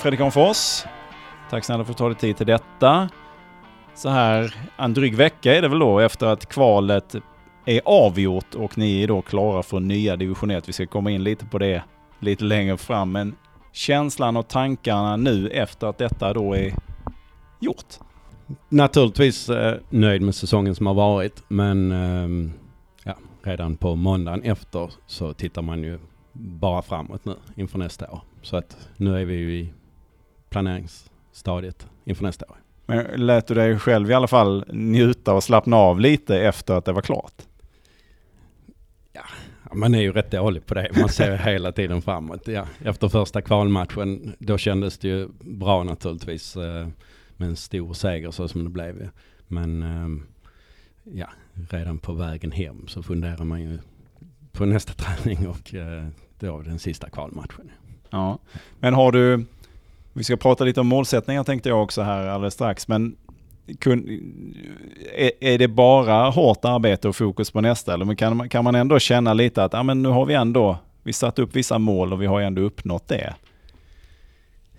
Fredrik Arnfors, tack snälla för att du tog dig tid till detta. Så här en dryg vecka är det väl då efter att kvalet är avgjort och ni är då klara för nya division 1. Vi ska komma in lite på det lite längre fram. Men känslan och tankarna nu efter att detta då är gjort? Naturligtvis eh, nöjd med säsongen som har varit, men eh, ja, redan på måndagen efter så tittar man ju bara framåt nu inför nästa år. Så att nu är vi ju i planeringsstadiet inför nästa år. Men lät du dig själv i alla fall njuta och slappna av lite efter att det var klart? Ja, man är ju rätt dålig på det. Man ser hela tiden framåt. Ja, efter första kvalmatchen, då kändes det ju bra naturligtvis eh, med en stor seger så som det blev. Men eh, ja, redan på vägen hem så funderar man ju på nästa träning och eh, då den sista kvalmatchen. Ja, men har du, vi ska prata lite om målsättningar tänkte jag också här alldeles strax, men kun, är, är det bara hårt arbete och fokus på nästa eller kan man, kan man ändå känna lite att ah, men nu har vi ändå, vi satt upp vissa mål och vi har ändå uppnått det?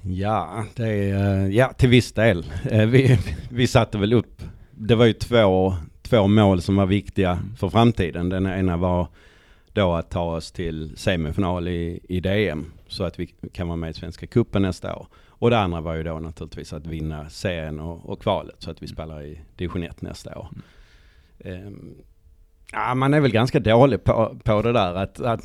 Ja, det är, eh, ja till viss del. Eh, vi, vi satte väl upp, det var ju två, två mål som var viktiga för framtiden. Den ena var då att ta oss till semifinal i, i DM så att vi kan vara med i Svenska Cupen nästa år. Och det andra var ju då naturligtvis att vinna serien och, och kvalet så att vi spelar i division 1 nästa år. Mm. Um, ja, man är väl ganska dålig på, på det där att, att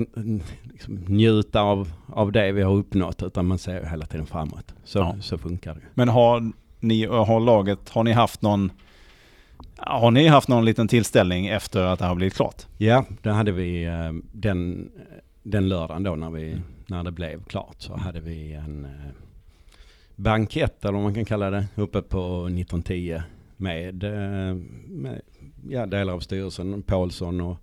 liksom njuta av, av det vi har uppnått utan man ser hela tiden framåt. Så, ja. så funkar det. Men har ni, har laget, har ni haft någon har ni haft någon liten tillställning efter att det har blivit klart? Ja, det hade vi eh, den, den lördagen då när, vi, när det blev klart så hade vi en eh, bankett eller vad man kan kalla det uppe på 1910 med, eh, med ja, delar av styrelsen, Paulsson och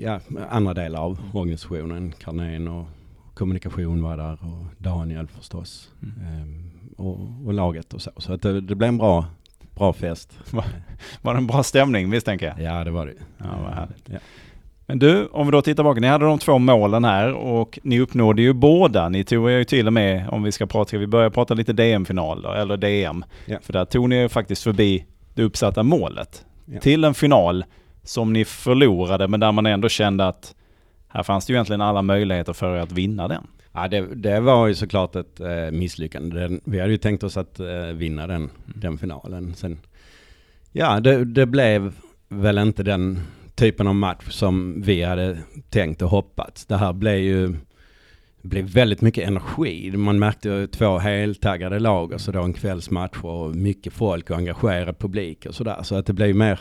ja, andra delar av organisationen, Carnén och kommunikation var där och Daniel förstås. Mm. och, och, laget och så. Så att det, det blev en bra Bra fest. Var det en bra stämning misstänker jag? Ja det var det. Ja, vad härligt. Ja. Men du, om vi då tittar bak. Ni hade de två målen här och ni uppnådde ju båda. Ni tog ju till och med, om vi ska prata, ska vi börja prata lite DM-final då, eller DM. Ja. För där tog ni ju faktiskt förbi det uppsatta målet. Ja. Till en final som ni förlorade men där man ändå kände att här fanns det ju egentligen alla möjligheter för er att vinna den. Ja, det, det var ju såklart ett eh, misslyckande. Den, vi hade ju tänkt oss att eh, vinna den, den finalen. Sen, ja, det, det, blev väl inte den typen av match som vi hade tänkt och hoppats. Det här blev ju blev väldigt mycket energi. Man märkte två heltaggade lag och så då en kvällsmatch och mycket folk och engagerad publik och sådär. Så att det blev mer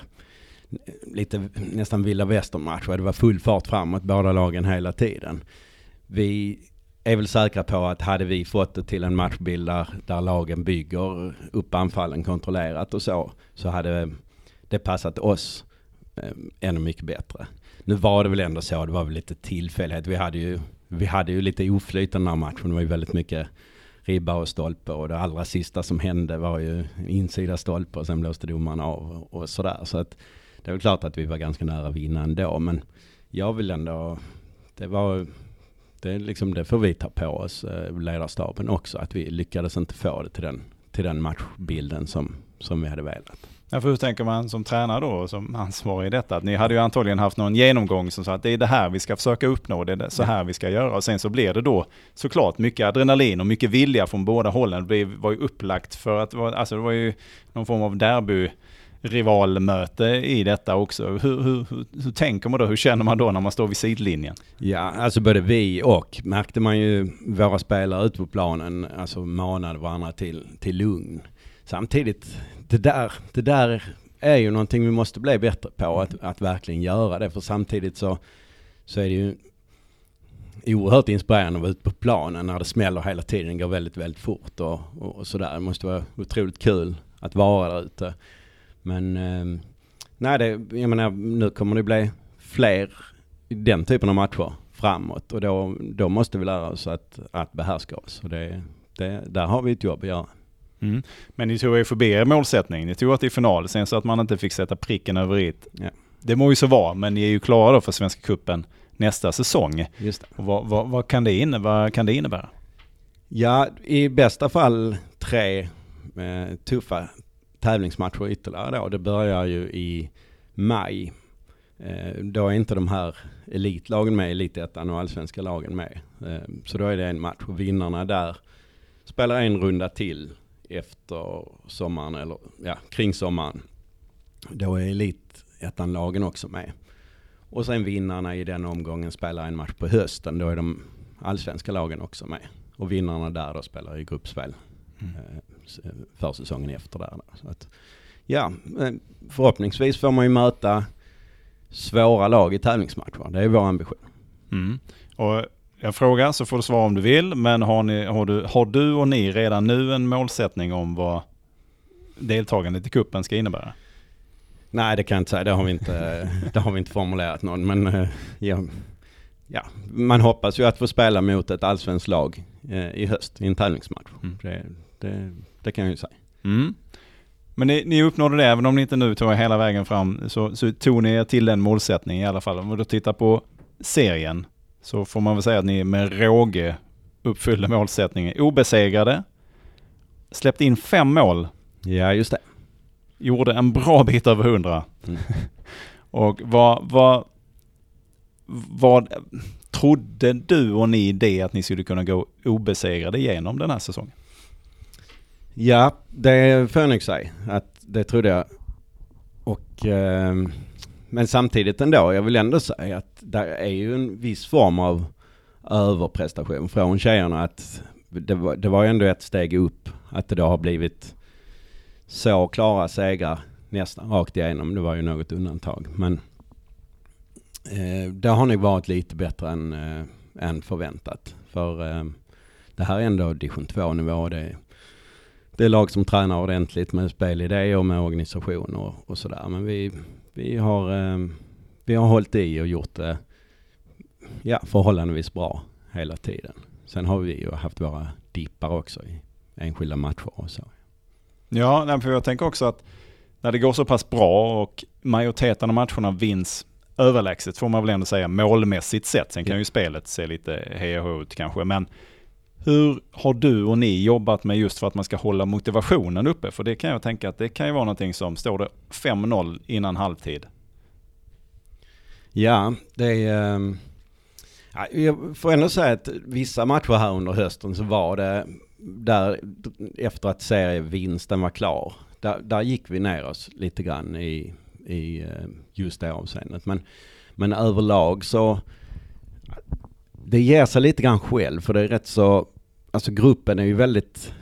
lite nästan vilda västern match och det var full fart framåt båda lagen hela tiden. Vi är väl säkra på att hade vi fått det till en matchbild där, där lagen bygger upp anfallen kontrollerat och så, så hade det passat oss Eh, ännu mycket bättre. Nu var det väl ändå så, det var väl lite tillfällighet. Vi hade ju, vi hade ju lite oflyt den här matchen. Det var ju väldigt mycket ribba och stolpe och det allra sista som hände var ju insida stolpe och sen blåste domaren av och sådär. Så att det är väl klart att vi var ganska nära att vinna ändå, men jag vill ändå, det var det, liksom, det får vi ta på oss, eh, ledarstaben också, att vi lyckades inte få det till den, till den matchbilden som, som vi hade velat. Ja, för hur tänker man som tränare då, som ansvarig i detta? Att ni hade ju antagligen haft någon genomgång som sa att det är det här vi ska försöka uppnå, det är så här vi ska göra. Och sen så blir det då såklart mycket adrenalin och mycket vilja från båda hållen. Det var ju upplagt för att, alltså det var ju någon form av derby rivalmöte i detta också. Hur, hur, hur, hur, tänker man då? Hur känner man då när man står vid sidlinjen? Ja, alltså både vi och märkte man ju våra spelare ute på planen, alltså manade varandra till, till lugn. Samtidigt, det där, det där är ju någonting vi måste bli bättre på, att, att verkligen göra det. För samtidigt så, så är det ju oerhört inspirerande att vara ute på planen när det smäller hela tiden, går väldigt, väldigt fort och, och, och sådär. Det måste vara otroligt kul att vara där ute. Men eh, nej, det, jag menar, nu kommer det bli fler i den typen av matcher framåt och då, då måste vi lära oss att, att behärska oss. Och det, det, där har vi ett jobb att göra. Mm. Men ni tog er förbi er målsättning. Ni tog att i final, sen så att man inte fick sätta pricken över i. Ja. Det må ju så vara, men ni är ju klara då för Svenska Kuppen nästa säsong. Just vad, vad, vad, kan det inne, vad kan det innebära? Ja, i bästa fall tre eh, tuffa tävlingsmatcher ytterligare då. Det börjar ju i maj. Eh, då är inte de här elitlagen med, elitettan och allsvenska lagen med. Eh, så då är det en match och vinnarna där spelar en runda till efter sommaren, eller ja, kring sommaren. Då är elitettan-lagen också med. Och sen vinnarna i den omgången spelar en match på hösten. Då är de allsvenska lagen också med. Och vinnarna där då spelar i gruppspel mm. Eh, för säsongen efter där. Så att, ja, förhoppningsvis får man ju möta svåra lag i tävlingsmatcher. Det är vår ambition. Mm. Och jag frågar så får du svara om du vill, men har, ni, har, du, har du och ni redan nu en målsättning om vad deltagandet i kuppen ska innebära? Nej, det kan jag inte säga. Det har vi inte, det har vi inte formulerat någon. Men eh, ja, ja, man hoppas ju att få spela mot ett allsvenskt lag eh, i höst i en tävlingsmatch. Mm. Det, det, det, kan jag ju säga. Mm. Men ni, ni uppnådde det, även om ni inte nu tog hela vägen fram, så, så tog ni er till den målsättningen i alla fall. Om vi då tittar på serien, så får man väl säga att ni med råge uppfyllde målsättningen. Obesegrade, släppte in fem mål. Ja, just det. Gjorde en bra bit över hundra. Mm. och vad, vad, vad trodde du och ni det att ni skulle kunna gå obesegrade igenom den här säsongen? Ja, det får jag nog säga. Att det trodde jag. Och, eh, men samtidigt ändå, jag vill ändå säga att det är ju en viss form av överprestation från tjejerna. Att det var, det var ändå ett steg upp. Att det då har blivit så klara segrar nästan rakt igenom. Det var ju något undantag. Men eh, det har nog varit lite bättre än, eh, än förväntat. För eh, det här är ändå division 2 nivå. Det, det är lag som tränar ordentligt med spelidéer och med organisation och, och sådär. Men vi, vi, har, eh, vi har hållit i och gjort det ja, förhållandevis bra hela tiden. Sen har vi ju haft våra dippar också i enskilda matcher och så. Ja, för jag tänker också att när det går så pass bra och majoriteten av matcherna vinns överlägset får man väl ändå säga målmässigt sett. Sen kan ju spelet se lite hej och ut kanske. Men hur har du och ni jobbat med just för att man ska hålla motivationen uppe? För det kan jag tänka att det kan ju vara någonting som står det 5-0 innan halvtid. Ja, det är... Ehm, jag får ändå säga att vissa matcher här under hösten så var det där efter att serievinsten var klar. Där, där gick vi ner oss lite grann i, i ehm, just det avseendet. Men, men överlag så det ger sig lite grann själv för det är rätt så alltså gruppen är ju väldigt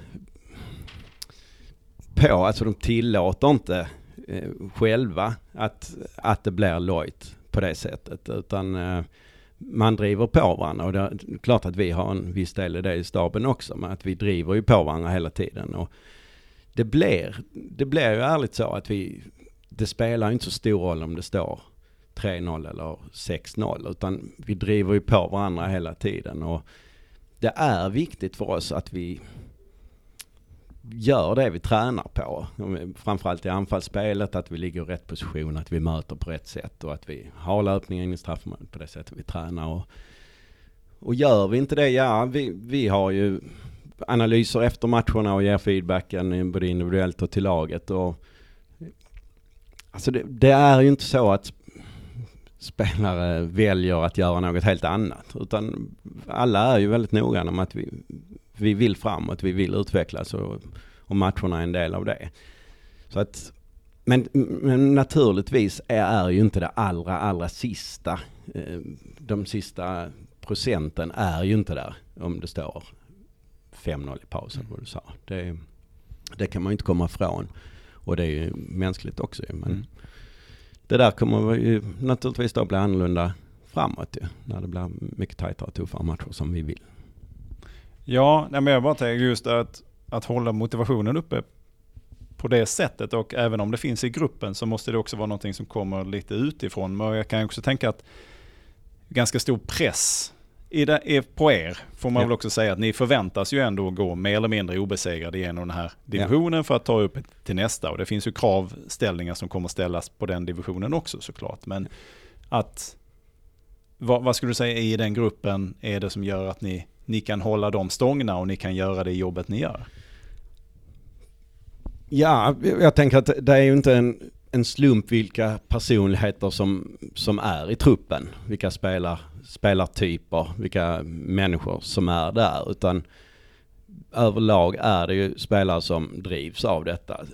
på, alltså de tillåter inte eh, själva att, att det blir lojt på det sättet. Utan eh, man driver på varandra och det är klart att vi har en viss del i det i staben också. Men att vi driver ju på varandra hela tiden. Och det blir, det blir ju ärligt så att vi, det spelar inte så stor roll om det står 3-0 eller 6-0. Utan vi driver ju på varandra hela tiden. Och det är viktigt för oss att vi gör det vi tränar på. Framförallt i anfallsspelet, att vi ligger i rätt position, att vi möter på rätt sätt och att vi har löpningen i straffområdet på det sättet vi tränar. Och, och gör vi inte det, ja vi, vi har ju analyser efter matcherna och ger feedbacken både individuellt och till laget. Och, alltså det, det är ju inte så att spelare väljer att göra något helt annat. Utan alla är ju väldigt noggranna med att vi, vi vill framåt, vi vill utvecklas och, och matcherna är en del av det. Så att, men, men naturligtvis är, är ju inte det allra, allra sista, eh, de sista procenten är ju inte där om det står 5-0 i pausen, vad du sa. Det, det kan man ju inte komma ifrån. Och det är ju mänskligt också men mm det där kommer ju naturligtvis då bli annorlunda framåt ju. När det blir mycket tajtare och tuffare matcher som vi vill. Ja, men jag bara tänker just att, att hålla motivationen uppe på det sättet och även om det finns i gruppen så måste det också vara någonting som kommer lite utifrån. Men jag kan också tänka att ganska stor press i det, på er får man ja. väl också säga att ni förväntas ju ändå gå mer eller mindre obesegrade genom den här divisionen ja. för att ta upp till nästa. Och det finns ju kravställningar som kommer ställas på den divisionen också såklart. Men att Vad, vad skulle du säga i den gruppen är det som gör att ni, ni kan hålla dem stångna och ni kan göra det jobbet ni gör? Ja, jag tänker att det är ju inte en, en slump vilka personligheter som, som är i truppen. Vilka spelar, spelartyper, vilka människor som är där. Utan överlag är det ju spelare som drivs av detta.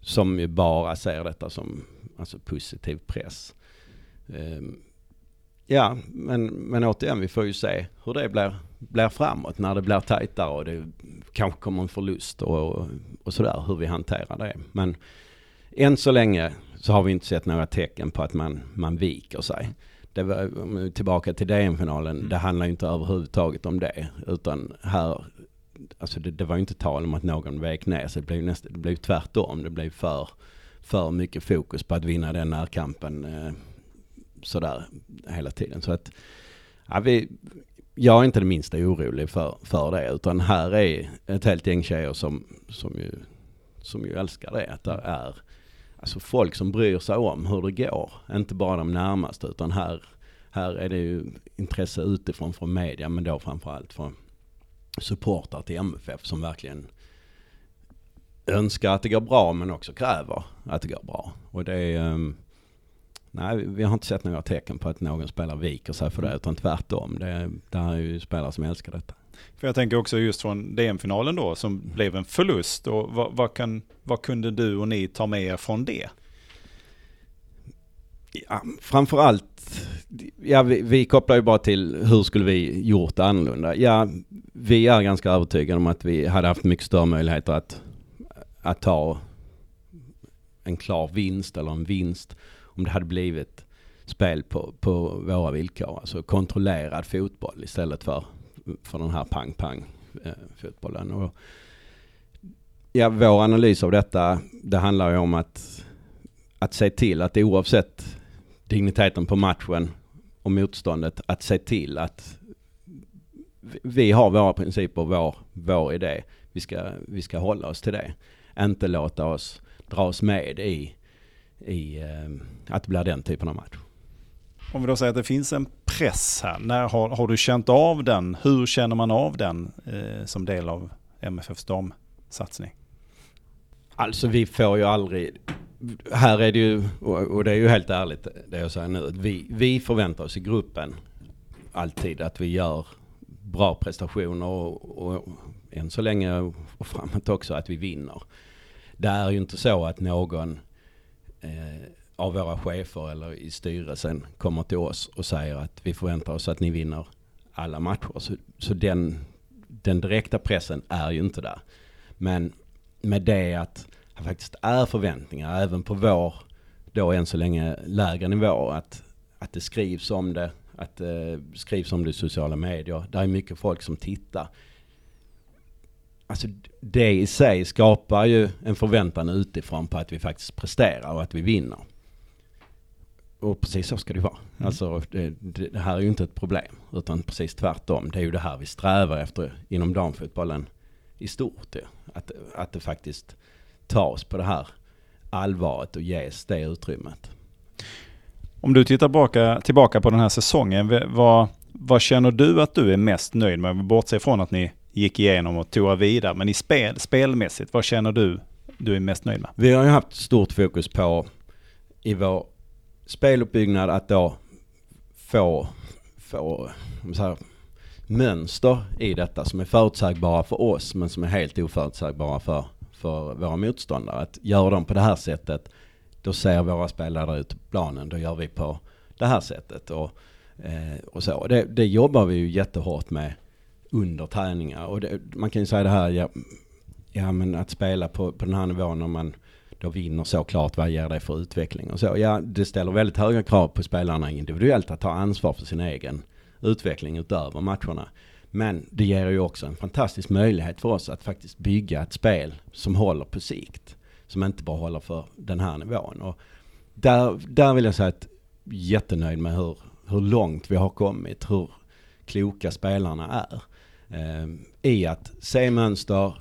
Som ju bara ser detta som alltså positiv press. Um, ja, men, men återigen, vi får ju se hur det blir, blir framåt när det blir tajtare och det kanske kommer en förlust och, och sådär, hur vi hanterar det. Men än så länge så har vi inte sett några tecken på att man, man viker sig. Det var, tillbaka till DM-finalen, mm. det handlar inte överhuvudtaget om det. Utan här, alltså det, det var inte tal om att någon vek ner sig. Det blev, näst, det blev tvärtom. Det blev för, för mycket fokus på att vinna den närkampen eh, sådär hela tiden. Så att, ja, vi, jag är inte det minsta orolig för, för det. Utan här är ett helt gäng tjejer som, som, ju, som ju älskar det. Att det är alltså folk som bryr sig om hur det går. Inte bara de närmaste utan här, här är det ju intresse utifrån från media men då framförallt från supportrar till MFF som verkligen önskar att det går bra men också kräver att det går bra. Och det är, ehm, nej vi har inte sett några tecken på att någon spelare viker sig för det utan tvärtom. Det, det är ju spelare som älskar detta. För jag tänker också just från DM-finalen då som blev en förlust. Och vad, vad, kan, vad kunde du och ni ta med er från det? Ja, framförallt, ja, vi, vi kopplar ju bara till hur skulle vi gjort annorlunda. Ja, vi är ganska övertygade om att vi hade haft mycket större möjligheter att, att ta en klar vinst eller en vinst om det hade blivit spel på, på våra villkor. Alltså kontrollerad fotboll istället för för den här pang-pang-fotbollen. Eh, och ja, vår analys av detta, det handlar ju om att, att se till att oavsett digniteten på matchen och motståndet, att se till att vi har våra principer, vår, vår idé. Vi ska, vi ska hålla oss till det. Inte låta oss dras med i, i eh, att det blir den typen av match. Om vi då säger att det finns en press här. När har, har du känt av den? Hur känner man av den eh, som del av MFFs damsatsning? Alltså vi får ju aldrig, här är det ju, och det är ju helt ärligt det jag säger nu, vi, vi förväntar oss i gruppen alltid att vi gör bra prestationer och, och än så länge och framåt också att vi vinner. Det är ju inte så att någon eh, av våra chefer eller i styrelsen kommer till oss och säger att vi förväntar oss att ni vinner alla matcher. Så, så den, den direkta pressen är ju inte där. Men med det att det faktiskt är förväntningar även på vår, då än så länge lägre nivå, att, att det skrivs om det, att det skrivs om det i sociala medier. Det är mycket folk som tittar. Alltså det i sig skapar ju en förväntan utifrån på att vi faktiskt presterar och att vi vinner. Och precis så ska det vara. Mm. Alltså det, det, här är ju inte ett problem. Utan precis tvärtom. Det är ju det här vi strävar efter inom damfotbollen i stort. Ja. Att, att det faktiskt tas på det här allvaret och ges det utrymmet. Om du tittar tillbaka, tillbaka på den här säsongen. Vad, vad känner du att du är mest nöjd med? Bortse från att ni gick igenom och tog vidare. Men i spel, spelmässigt, vad känner du du är mest nöjd med? Vi har ju haft stort fokus på i vår speluppbyggnad att då få, få så här, mönster i detta som är förutsägbara för oss men som är helt oförutsägbara för, för våra motståndare. Att gör de på det här sättet då ser våra spelare ut på planen, då gör vi på det här sättet. Och, eh, och så. Det, det jobbar vi ju jättehårt med under träningar. Och det, man kan ju säga det här, ja, ja men att spela på, på den här nivån när man då vinner såklart, vad ger det för utveckling och så. Ja, det ställer väldigt höga krav på spelarna individuellt att ta ansvar för sin egen utveckling utöver matcherna. Men det ger ju också en fantastisk möjlighet för oss att faktiskt bygga ett spel som håller på sikt. Som inte bara håller för den här nivån. Och där, där vill jag säga att jättenöjd med hur, hur långt vi har kommit, hur kloka spelarna är. Eh, I att se mönster,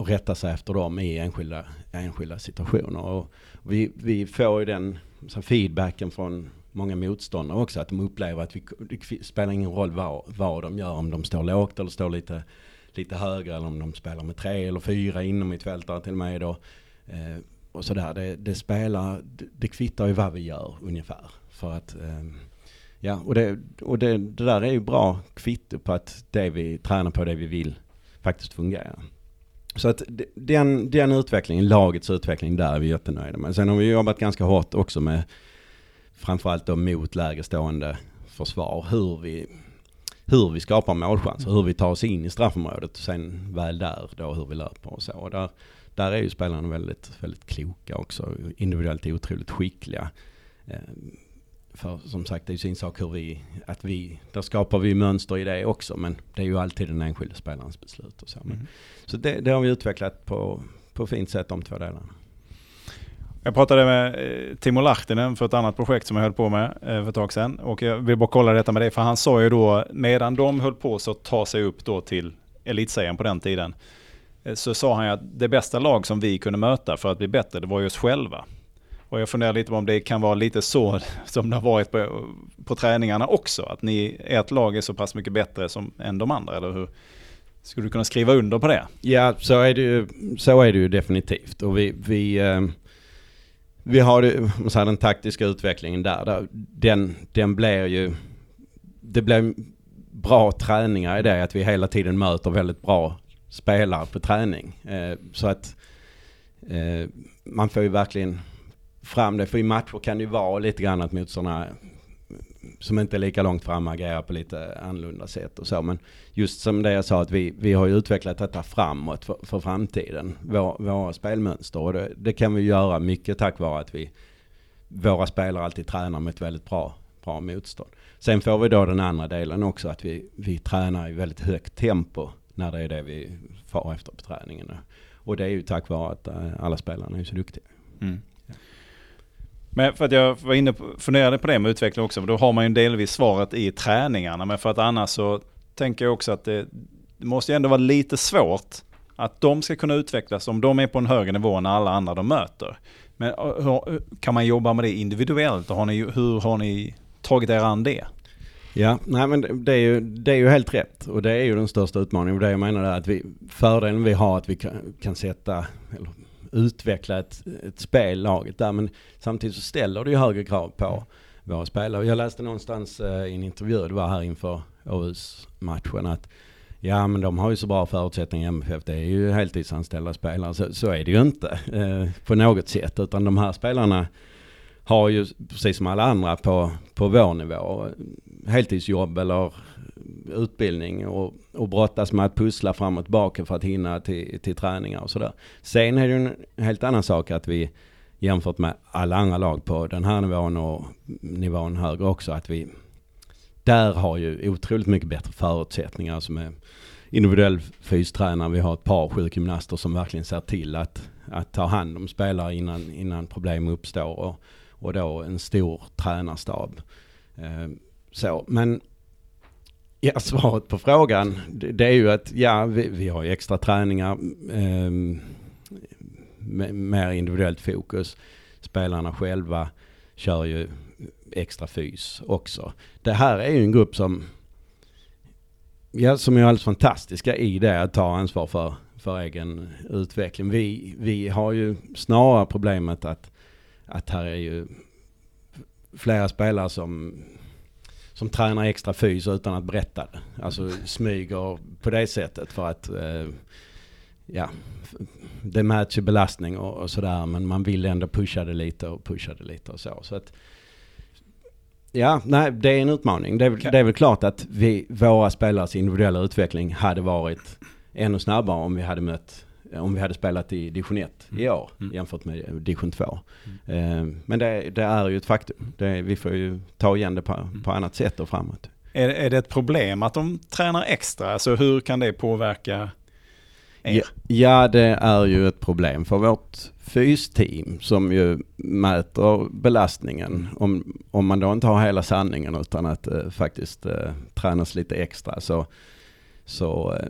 och rätta sig efter dem i enskilda, enskilda situationer. Och vi, vi får ju den så feedbacken från, många motståndare också. Att de upplever att vi, det spelar ingen roll vad, vad de gör. Om de står lågt eller står lite, lite högre. Eller om de spelar med tre eller fyra inom mittfältare till och med då. Eh, och sådär. Det, det spelar, det, det kvittar ju vad vi gör ungefär. För att eh, Ja, och, det, och det, det där är ju bra kvitto på att det vi tränar på, det vi vill, faktiskt fungerar. Så att den, den utvecklingen, lagets utveckling, där är vi jättenöjda med. Sen har vi jobbat ganska hårt också med framförallt då mot lägre stående försvar. Hur vi, hur vi skapar målchanser, hur vi tar oss in i straffområdet och sen väl där då hur vi löper och så. Och där, där är ju spelarna väldigt, väldigt kloka också, individuellt otroligt skickliga. Ehm, för som sagt, det är ju sin sak hur vi, att vi, där skapar vi mönster i det också, men det är ju alltid den enskilde spelarens beslut och så. Mm. Så det, det, har vi utvecklat på, på fint sätt, de två delarna. Jag pratade med eh, Timo Lahtinen för ett annat projekt som jag höll på med eh, för ett tag sedan. Och jag vill bara kolla detta med dig, för han sa ju då, medan de höll på så ta sig upp då till elitserien på den tiden, eh, så sa han ju att det bästa lag som vi kunde möta för att bli bättre, det var ju oss själva. Och jag funderar lite på om det kan vara lite så som det har varit på, på träningarna också. Att ni, ert lag är så pass mycket bättre som, än de andra, eller hur? Skulle du kunna skriva under på det? Ja, så är det ju, så är det ju definitivt. Och vi, vi, eh, vi har det, så här, den taktiska utvecklingen där, där. Den, den blir ju... Det blir bra träningar i det att vi hela tiden möter väldigt bra spelare på träning. Eh, så att eh, man får ju verkligen fram det. För i matcher kan det ju vara lite grann att motståndarna som inte är lika långt fram agerar på lite annorlunda sätt och så. Men just som det jag sa att vi, vi har ju utvecklat detta framåt för, för framtiden. Vår, våra spelmönster och det, det, kan vi göra mycket tack vare att vi, våra spelare alltid tränar med ett väldigt bra, bra motstånd. Sen får vi då den andra delen också att vi, vi tränar i väldigt högt tempo när det är det vi far efter på träningen. Och det är ju tack vare att eh, alla spelarna är så duktiga. Mm. Men för att jag var inne på, funderade på det med utveckling också, då har man ju delvis svaret i träningarna. Men för att annars så tänker jag också att det, det måste ju ändå vara lite svårt att de ska kunna utvecklas om de är på en högre nivå än alla andra de möter. Men eh, hur, kan man jobba med det individuellt? Har ni, hur har ni tagit er an det? Ja, nej men det är, ju, det är ju helt rätt och det är ju den största utmaningen. Och det jag menar är att vi, fördelen vi har att vi kan, kan sätta, eller utveckla ett, ett spel, laget där. Men samtidigt så ställer det ju högre krav på mm. våra spelare. Jag läste någonstans eh, i en intervju, det var här inför Åhus-matchen, att ja men de har ju så bra förutsättningar i MFF, det är ju heltidsanställda spelare. Så, så är det ju inte eh, på något sätt, utan de här spelarna har ju precis som alla andra på, på vår nivå heltidsjobb eller utbildning och, och brottas med att pussla fram och tillbaka för att hinna till, till träningar och sådär. Sen är det ju en helt annan sak att vi jämfört med alla andra lag på den här nivån och nivån högre också att vi där har ju otroligt mycket bättre förutsättningar som är individuell fystränare. Vi har ett par sjukgymnaster som verkligen ser till att, att ta hand om spelare innan, innan problem uppstår och, och då en stor tränarstab. Eh, så, men Ja, svaret på frågan det, är ju att ja, vi, vi har ju extra träningar eh, med mer individuellt fokus. Spelarna själva kör ju extra fys också. Det här är ju en grupp som, ja, som är alldeles fantastiska i det att ta ansvar för, för egen utveckling. Vi, vi har ju snarare problemet att, att här är ju flera spelare som som tränar extra fys utan att berätta det. Alltså smyger på det sättet för att eh, ja, det mäts ju belastning och, och sådär men man vill ändå pusha det lite och pusha det lite och så. så att, ja, nej, det är en utmaning. Det är, okay. det är väl klart att vi, våra spelares individuella utveckling hade varit ännu snabbare om vi hade mött om vi hade spelat i division 1 mm. i år mm. jämfört med division 2. Mm. Eh, men det, det, är ju ett faktum. Det, vi får ju ta igen det på, mm. på annat sätt och framåt. Är, är det ett problem att de tränar extra? Alltså hur kan det påverka er? Ja, ja, det är ju ett problem för vårt fysteam som ju mäter belastningen. Om, om man då inte har hela sanningen utan att eh, faktiskt eh, tränas lite extra så, så eh,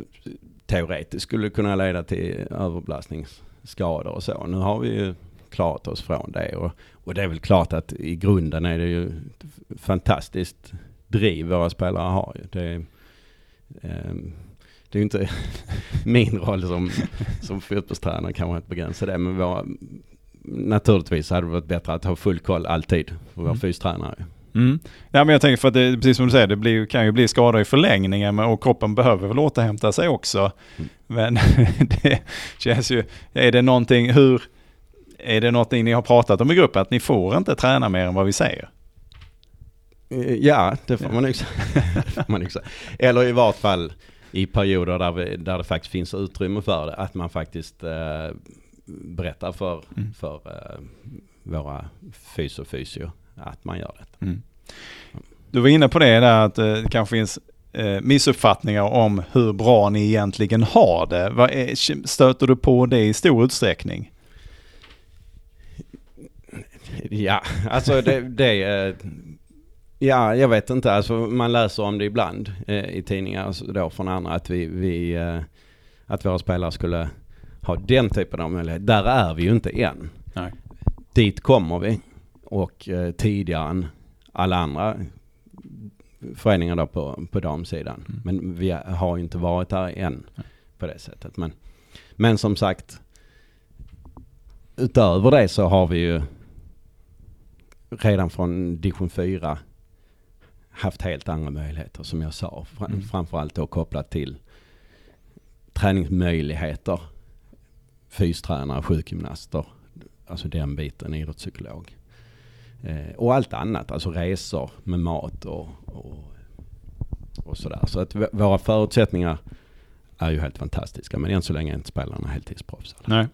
teoretiskt skulle kunna leda till överbelastningsskador och så. Nu har vi ju klarat oss från det. Och, och det är väl klart att i grunden är det ju fantastiskt driv våra spelare har. ju. Det, eh, det är ju inte min roll som, som fotbollstränare kanske att begränsa det, men våra, naturligtvis hade det varit bättre att ha full koll alltid på vår Mm. fystränare. Mm. Ja men jag tänker för att det, precis som du säger, det blir, kan ju bli skador i förlängningen och kroppen behöver väl återhämta sig också. Mm. Men det känns ju, är det någonting, hur, är det någonting ni har pratat om i gruppen att ni får inte träna mer än vad vi säger? Eh, Ja, det får Ja. man nog säga. Eller i vart fall i perioder där, vi, där det faktiskt finns utrymme för det. Att man faktiskt eh, berättar för, Mm. för eh, våra fys och fysio att man gör det. Mm. Du var inne på det där att eh, det kanske finns eh, missuppfattningar om hur bra ni egentligen har det. Stöter du på det i stor utsträckning? Ja, alltså det, det eh, Ja, jag vet inte. Alltså man läser om det ibland eh, i tidningar då från andra att vi, vi eh, att våra spelare skulle ha den typen av möjlighet. Där är vi ju inte än. Nej. Dit kommer vi och eh, tidigare än alla andra föreningar då på, på damsidan. Mm. Men vi har ju inte varit där än på det sättet. Men, men som sagt, utöver det så har vi ju redan från division 4 haft helt andra möjligheter som jag sa. Mm. Framförallt då kopplat till träningsmöjligheter, fystränare, sjukgymnaster, alltså den biten, idrottspsykolog. Eh, och allt annat, alltså resor med mat och, och, och sådär. Så att våra förutsättningar är ju helt fantastiska. Men än så länge är inte spelarna heltidsproffs. Nej.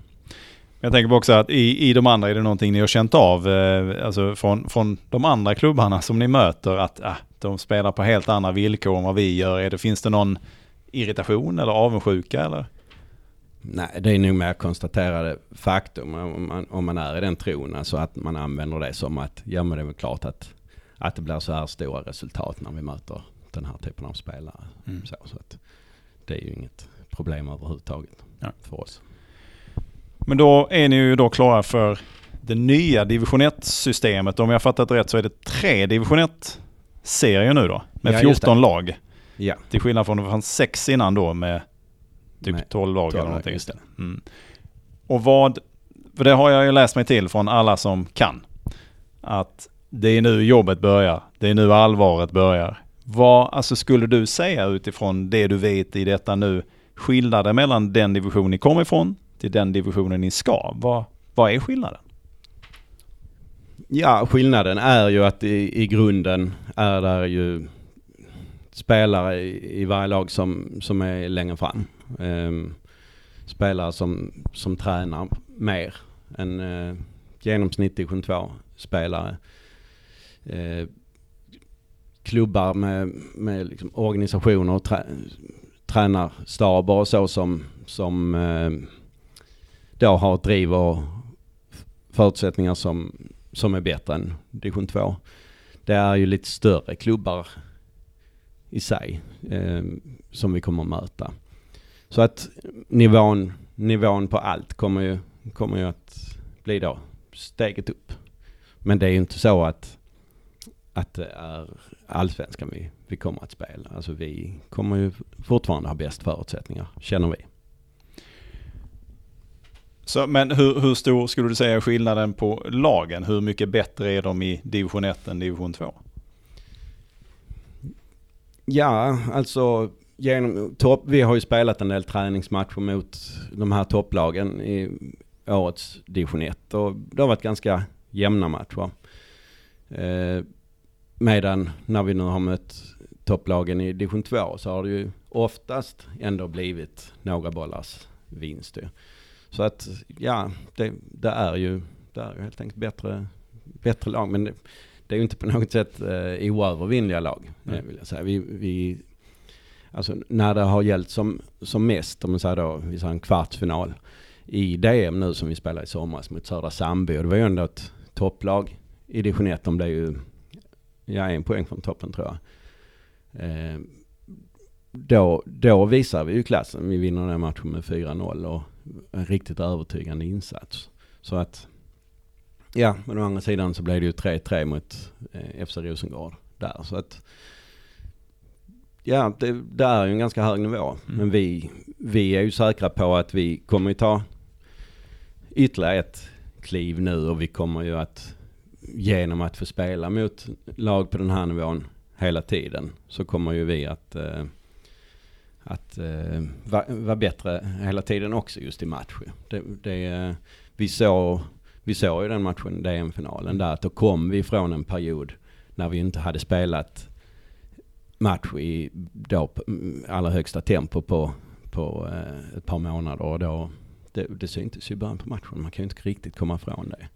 Jag tänker också att i, i de andra är det någonting ni har känt av, eh, alltså från, från de andra klubbarna som ni möter, att eh, de spelar på helt andra villkor än vad vi gör. Är det, finns det någon irritation eller avundsjuka eller? Nej, det är nog mer konstaterade faktum om man, om man är i den tron. Alltså att man använder det som att, ja men det är väl klart att, att det blir så här stora resultat när vi möter den här typen av spelare. Mm. Så, så att det är ju inget problem överhuvudtaget Ja. för oss. Men då är ni ju då klara för det nya division 1-systemet. Om jag fattat rätt så är det tre division 1-serier nu då, med Ja, just 14 lag. Ja, Till skillnad från det fanns sex innan då med typ Med 12 lag 12 eller någonting. just det. Mm. Och vad, för det har jag ju läst mig till från alla som kan. Att det är nu jobbet börjar. Det är nu allvaret börjar. Vad, alltså skulle du säga utifrån det du vet i detta nu, skillnaden mellan den division ni kommer ifrån till den divisionen ni ska? Vad, vad är skillnaden? Ja, skillnaden är ju att i, i grunden är där ju spelare i, i varje lag som, som är längre fram. Eh, spelare som, som tränar mer än eh, genomsnitt division 2-spelare. Eh, klubbar med, med liksom organisationer och trä, tränarstaber och så som, som eh, då har ett driv och förutsättningar som, som är bättre än division 2. Det är ju lite större klubbar i sig eh, som vi kommer att möta. Så att nivån, nivån på allt kommer ju, kommer ju att bli då steget upp. Men det är ju inte så att, att det är allsvenskan vi, vi kommer att spela. Alltså vi kommer ju fortfarande ha bäst förutsättningar, känner vi. Så, men hur, hur stor skulle du säga är skillnaden på lagen? Hur mycket bättre är de i division 1 än division 2? Ja, alltså genom topp, vi har ju spelat en del träningsmatcher mot de här topplagen i årets division 1 och det har varit ganska jämna matcher. Eh, medan när vi nu har mött topplagen i division 2 så har det ju oftast ändå blivit några bollars vinst ju. Så att ja, det, det är ju det är ju helt enkelt bättre, bättre lag. Men det, det är ju inte på något sätt eh, oövervinnliga lag. Eh, Vill jag säga. Vi, vi, alltså när det har gällt som, som mest, om man säger då, vi säger en kvartsfinal i DM nu som vi spelade i somras mot Södra Sandby. Och det var ju ändå ett topplag i division 1. De blev ju, ja en poäng från toppen tror jag. Eh, då, då visar vi ju klassen. Vi vinner den här matchen med 4-0 och en riktigt övertygande insats. Så att Ja, men å andra sidan så blev det ju 3-3 mot eh, FC Rosengård där. Så att, ja, det, det är ju en ganska hög nivå. Mm. Men vi, vi är ju säkra på att vi kommer ju ta ytterligare ett kliv nu och vi kommer ju att genom att få spela mot lag på den här nivån hela tiden så kommer ju vi att, eh, att eh, vara va bättre hela tiden också just i match. Det, det, vi, såg, vi såg ju den matchen, DM-finalen där, att då kom vi från en period när vi inte hade spelat match i då mm, allra högsta tempo på, på eh, ett par månader och då det, det syntes ju i början på matchen. Man kan ju inte riktigt komma ifrån det.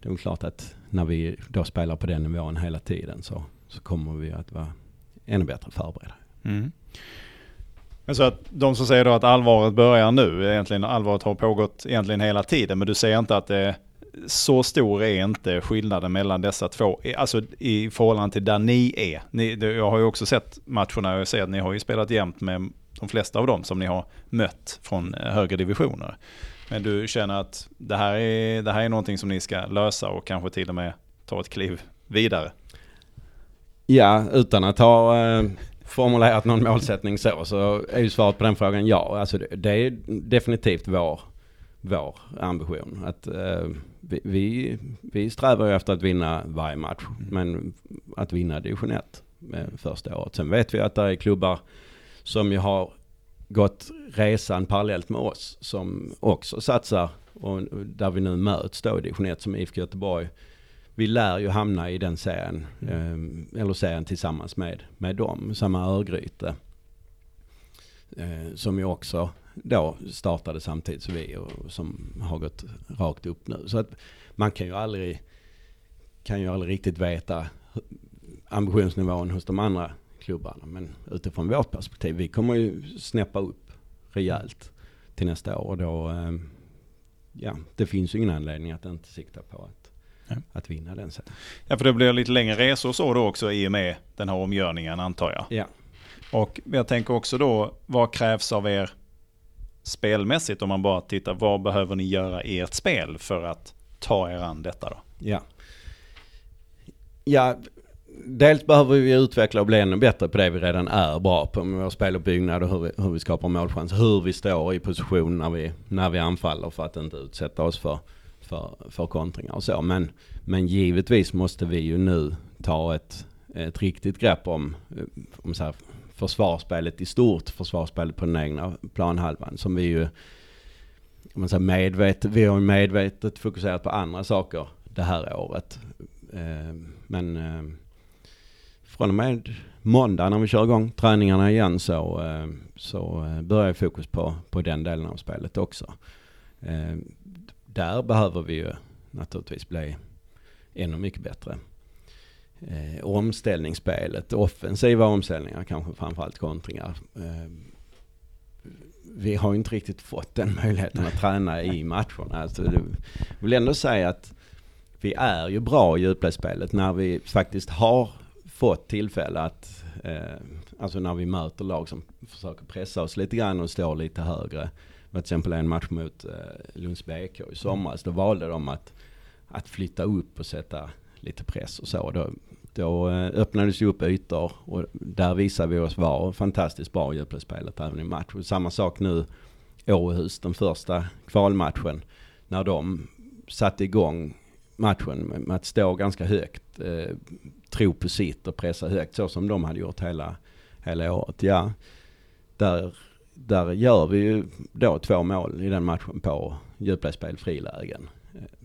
Det är väl klart att när vi då spelar på den nivån hela tiden så, så kommer vi att vara ännu bättre förberedda. Mm. Men så att de som säger då att allvaret börjar nu, egentligen allvaret har pågått egentligen hela tiden, men du säger inte att det så stor är inte skillnaden mellan dessa två, alltså i förhållande till där ni är. Ni, jag har ju också sett matcherna och jag ser att ni har ju spelat jämt med de flesta av dem som ni har mött från eh, högre divisioner. Men du känner att det här är, det här är någonting som ni ska lösa och kanske till och med ta ett kliv vidare? Ja, utan att ha eh, formulerat någon målsättning så, så är ju svaret på den frågan ja. Alltså det, det är definitivt vår, vår ambition. Att, eh, vi, vi, vi strävar ju efter att vinna varje match, men att vinna division 1 första året. Sen vet vi att det är klubbar som ju har gått resan parallellt med oss som också satsar och där vi nu möts då i division 1 som IFK Göteborg. Vi lär ju hamna i den serien, mm. eh, eller serien tillsammans med, med dem, samma Örgryte. Eh, som ju också då startade samtidigt som vi och som har gått rakt upp nu. Så att man kan ju aldrig, kan ju aldrig riktigt veta ambitionsnivån hos de andra klubbarna. Men utifrån vårt perspektiv, vi kommer ju snäppa upp rejält till nästa år. Och då, ehm, ja, det finns ju ingen anledning att inte sikta på att, att vinna den sen. Ja, för det blir lite längre resor så då också i och med den här omgörningen antar jag. Ja. Och jag tänker också då, vad krävs av er spelmässigt om man bara tittar, vad behöver ni göra i ert spel för att ta er an detta då? Ja. Ja, dels behöver vi utveckla och bli ännu bättre på det vi redan är bra på med vår speluppbyggnad och hur vi, hur vi skapar målchans. Hur vi står i position när vi, när vi anfaller för att inte utsätta oss för, för, för kontringar och så. Men, men givetvis måste vi ju nu ta ett, ett riktigt grepp om, om så här, försvarsspelet i stort, försvarsspelet på den egna planhalvan som vi ju om man säger medvetet, vi har medvetet fokuserat på andra saker det här året. Eh, men eh, från och med måndag när vi kör igång träningarna igen så, eh, så börjar fokus på, på den delen av spelet också. Där behöver vi ju naturligtvis bli ännu mycket bättre. Eh, omställningsspelet, offensiva omställningar, kanske framförallt kontringar. Eh, vi har inte riktigt fått den möjligheten att träna i matcherna. Alltså, jag vill ändå säga att vi är ju bra i djupledsspelet när vi faktiskt har fått tillfälle att, eh, alltså när vi möter lag som försöker pressa oss lite grann och står lite högre. Till exempel en match mot eh, Lunds BK i somras, då valde de att, att flytta upp och sätta lite press och så. Då, då eh, öppnades ju upp ytor och där visade vi oss vara fantastiskt bra i djupledsspelet även i match. Och samma sak nu Åhus, den första kvalmatchen, när de satte igång matchen med att stå ganska högt, eh, tro på sitt och pressa högt så som de hade gjort hela, hela året. Ja, där, där gör vi ju då två mål i den matchen på djupledsspel, frilägen.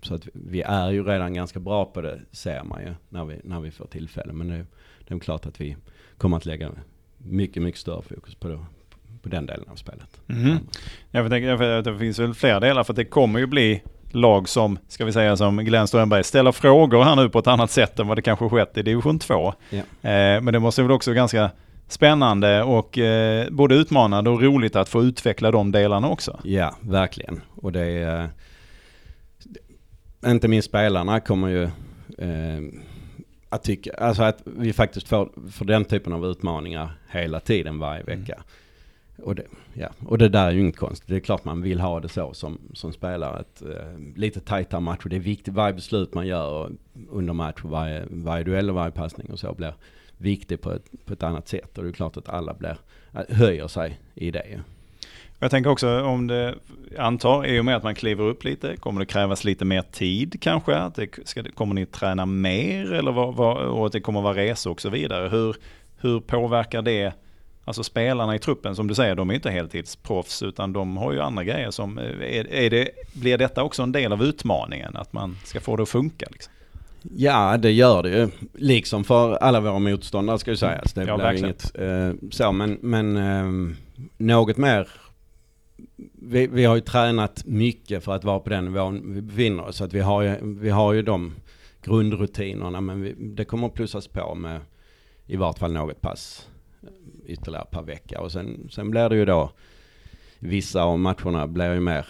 Så att vi är ju redan ganska bra på det ser man ju när vi, när vi får tillfälle. Men det, det är klart att vi kommer att lägga mycket, mycket större fokus på, det, på den delen av spelet. Mm. Jag tänker att det finns väl fler delar för det kommer ju bli lag som, ska vi säga som Glenn Strömberg, ställer frågor här nu på ett annat sätt än vad det kanske skett i division 2. Ja. Eh, men det måste väl också vara ganska spännande och eh, både utmanande och roligt att få utveckla de delarna också. Ja, verkligen. Och det är, eh, inte minst spelarna kommer ju eh, att tycka, alltså att vi faktiskt får, får den typen av utmaningar hela tiden varje mm. vecka. och, det, ja. och det där är ju inget konstigt. Det är klart man vill ha det så som, som spelare. Ett, eh, lite tajtare matcher. Det är viktigt. Varje beslut man gör under match, varje, varje duell och varje passning och så blir viktig på ett, på ett annat sätt. Och det är klart att alla blir, höjer sig i det. Jag tänker också om det, antar, i och med att man kliver upp lite, kommer det krävas lite mer tid kanske? Att det, ska, kommer ni träna mer eller vad, vad, och att det kommer vara resor och så vidare? Hur, hur påverkar det Alltså spelarna i truppen som du säger, de är inte heltidsproffs utan de har ju andra grejer som, är, är det, blir detta också en del av utmaningen? Att man ska få det att funka? Liksom? Ja, det gör det ju. Liksom för alla våra motståndare ska ju sägas. Det ja, blir verkligen. inget eh, så, men, men eh, något mer vi, vi, har ju tränat mycket för att vara på den nivån vi befinner oss. Så att vi, har ju, vi har ju de grundrutinerna men vi, det kommer att plussas på med i vart fall något pass ytterligare per vecka. Och sen, sen blir det ju då, vissa av matcherna blir ju mer,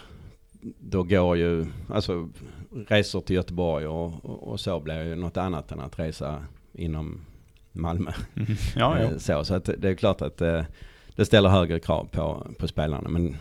då går ju, alltså resor till Göteborg och, och, och så blir ju något annat än att resa inom Malmö. Mm. Ja, ja. så, så att det är klart att det, eh, det ställer högre krav på, på spelarna. Men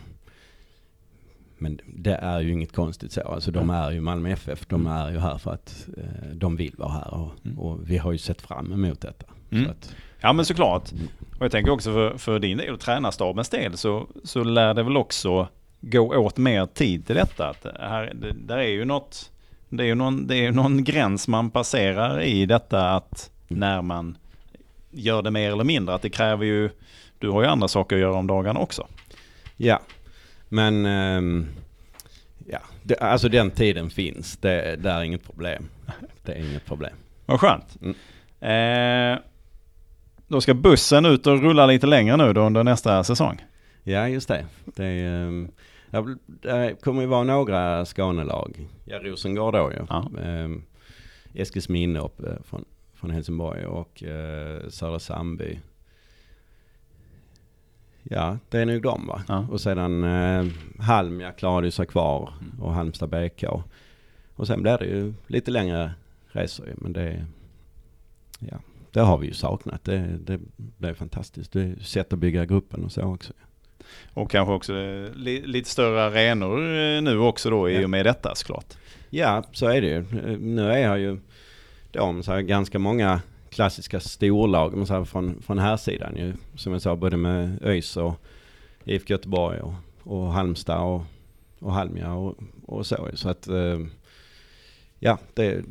men det är ju inget konstigt så. Alltså de är ju Malmö FF. De mm. är ju här för att eh, de vill vara här. Och, mm. och, vi har ju sett fram emot detta. Mm. Att, ja men såklart. Mm. Och jag tänker också för, för din del och tränarstabens del så, så lär det väl också gå åt mer tid till detta. Att här, det, där är ju något, det är ju någon, det är någon gräns man passerar i detta att när man gör det mer eller mindre. Att det kräver ju, du har ju andra saker att göra om dagarna också. Ja, men um, ja, det, alltså den tiden finns. Det, det, är inget problem. Det är inget problem. Vad skönt. Mm. Eh, då ska bussen ut och rulla lite längre nu då under nästa säsong. Ja, just det. Det, um, det kommer ju vara några Skånelag. Ja, Rosengård då ju. Ja. Um, Eskilsminne upp från, från Helsingborg och uh, Södra Sandby. Ja, det är nog de va. Ja. Och sedan eh, Halmia klarade sig kvar mm. och Halmstad BK. Och sen blir det ju lite längre resor men det, ja, det har vi ju saknat. Det, det, är fantastiskt. Det är sätt att bygga gruppen och så också. Och kanske också eh, li, lite större arenor eh, nu också då i och med detta såklart. Ja, så är det ju. Eh, nu är jag ju de så här, ganska många klassiska storlag men så här från, från här sidan ju. Som jag sa, både med ÖIS och IFK Göteborg och, och Halmstad och, och Halmia och, och så. Så att eh, ja det,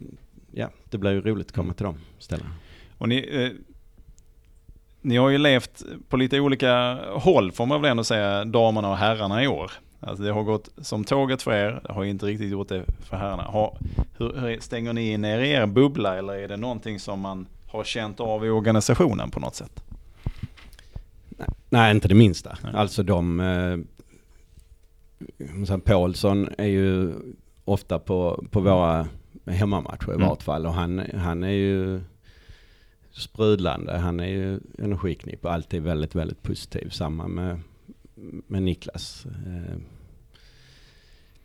ja, det blir ju roligt att komma till de ställena. Och ni, eh, ni har ju levt på lite olika håll får man väl ändå säga, damerna och herrarna i år. Alltså det har gått som tåget för er, det har inte riktigt gjort det för herrarna. Har, hur, hur, stänger ni in er i er bubbla eller är det någonting som man har känt av i organisationen på något sätt? Nej, inte det minsta. Nej. Alltså de... Eh, Paulsson är ju ofta på, på våra hemmamatcher i mm. vart fall och han, han är ju sprudlande. Han är ju energiknipp och alltid väldigt, väldigt positiv. Samma med, med Niklas. Eh,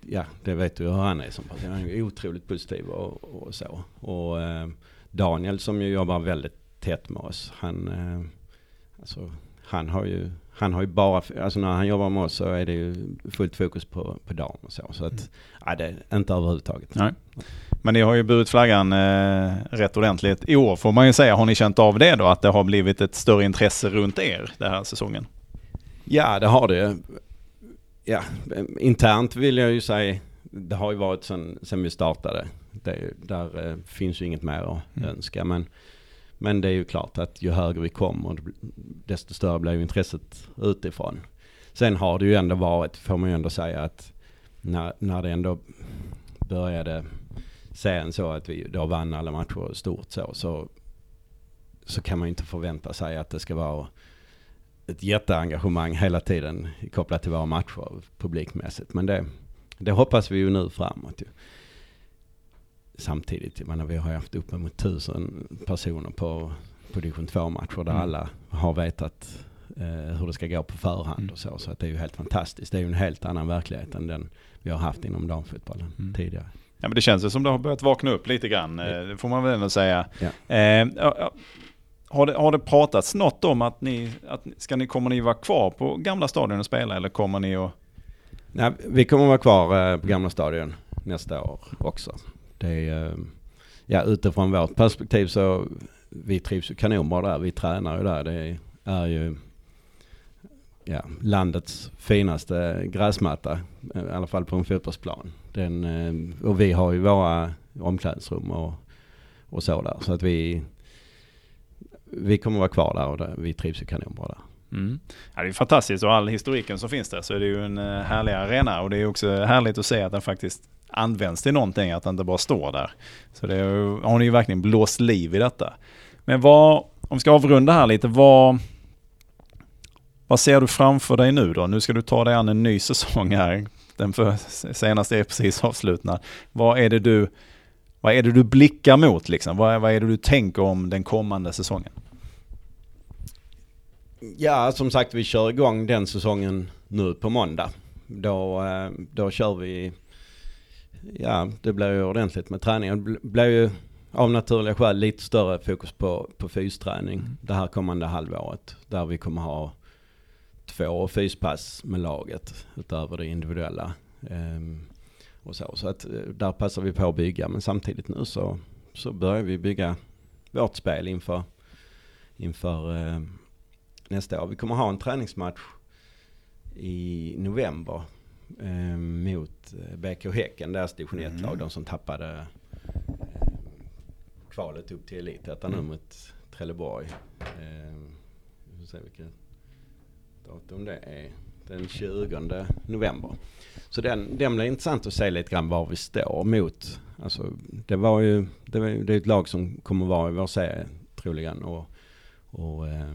ja, det vet du hur han är som person. Han är otroligt positiv och, och så. Och eh, Daniel som ju jobbar väldigt tätt med oss. Han, eh, alltså, han har ju han har ju bara, alltså när han jobbar med oss så är det ju fullt fokus på, på dam och så. Så att, mm. nej, det är inte överhuvudtaget. Nej. Men ni har ju burit flaggan eh, rätt ordentligt i år får man ju säga. Har ni känt av det då? Att det har blivit ett större intresse runt er den här säsongen? Ja, det har det. Ja, internt vill jag ju säga, det har ju varit sen vi startade. Det, där eh, finns ju inget mer att mm. önska. Men, men det är ju klart att ju högre vi kommer, desto större blir ju intresset utifrån. Sen har det ju ändå varit, får man ju ändå säga att när, när det ändå började sen så att vi då vann alla matcher stort så, så, så kan man ju inte förvänta sig att det ska vara ett jätteengagemang hela tiden kopplat till våra matcher publikmässigt. Men det, det hoppas vi ju nu framåt. Ju. Samtidigt, menar, vi har haft uppemot tusen personer på, på division 2-matcher där mm. alla har vetat eh, hur det ska gå på förhand mm. och så. Så att det är ju helt fantastiskt. Det är ju en helt annan verklighet än den vi har haft inom damfotbollen mm. tidigare. Ja, men det känns som det har börjat vakna upp lite grann, ja. Eh, det får man väl ändå säga. Ja. Eh, har det, har det pratats något om att ni, att ska ni, kommer ni vara kvar på gamla stadion och spela eller kommer ni att... Nej, vi kommer vara kvar eh, på gamla stadion nästa år också. Det är, eh, ja, utifrån vårt perspektiv så vi trivs ju kanonbra där. Vi tränar ju där. Det är ju ja, landets finaste gräsmatta. Eh, I alla fall på en fotbollsplan. Den, eh, och vi har ju våra omklädningsrum och, och så där. Så att vi, vi kommer vara kvar där och där, vi trivs ju kanonbra där. Mm. Ja, det är fantastiskt och all historiken som finns där så är det ju en härlig arena och det är också härligt att se att den faktiskt används till någonting, att den inte bara står där. Så det har ni ju verkligen blåst liv i detta. Men vad, om vi ska avrunda här lite, vad, vad ser du framför dig nu då? Nu ska du ta dig an en ny säsong här. Den för senaste är precis avslutad. Vad är det du, vad är det du blickar mot liksom? Vad, vad är det du tänker om den kommande säsongen? Ja, som sagt vi kör igång den säsongen nu på måndag. Då, eh, då kör vi, ja det blir ju ordentligt med träningen. Det blir ju av naturliga skäl lite större fokus på, på fysträning mm. det här kommande halvåret. Där vi kommer ha två fyspass med laget utöver det individuella. Um, och så. så att eh, där passar vi på att bygga. Men samtidigt nu så, så börjar vi bygga vårt spel inför, inför uh, nästa år. Vi kommer ha en träningsmatch i november uh, mot eh, BK Häcken, deras division 1-lag. Mm. De som tappade kvalet upp till Elitettan nu mm. mot Trelleborg. Eh, vi får se vilket datum det är. Den 20 november. Så den, den blir intressant att se lite grann var vi står mot. Alltså, det var ju, det, var, det är ett lag som kommer vara i vår serie troligen och, och eh,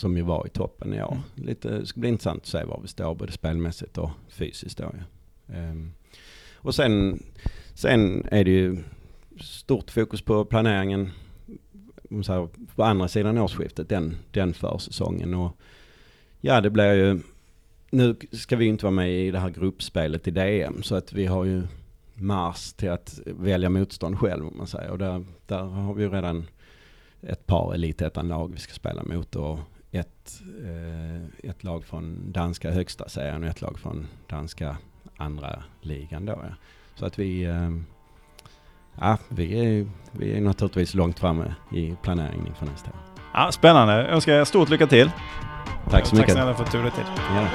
som ju var i toppen i år. Mm. Lite, det ska bli intressant att se var vi står både spelmässigt och fysiskt då. Ja. Eh, och sen, sen är det ju stort fokus på planeringen här, på andra sidan årsskiftet, den, den försäsongen. Och ja, det blir ju, nu ska vi inte vara med i det här gruppspelet i DM så att vi har ju mars till att välja motstånd själv om man säger. Och där, där har vi ju redan ett par elitettan-lag vi ska spela mot och ett, eh, ett lag från danska högsta serien och ett lag från danska andra ligan då. Ja. Så att vi eh, Ja, vi är, vi är naturligtvis långt framme i planeringen inför nästa år. Ja, spännande. Jag önskar er stort lycka till. Tack så mycket. Tack snälla för att du tog dig tid. Ja.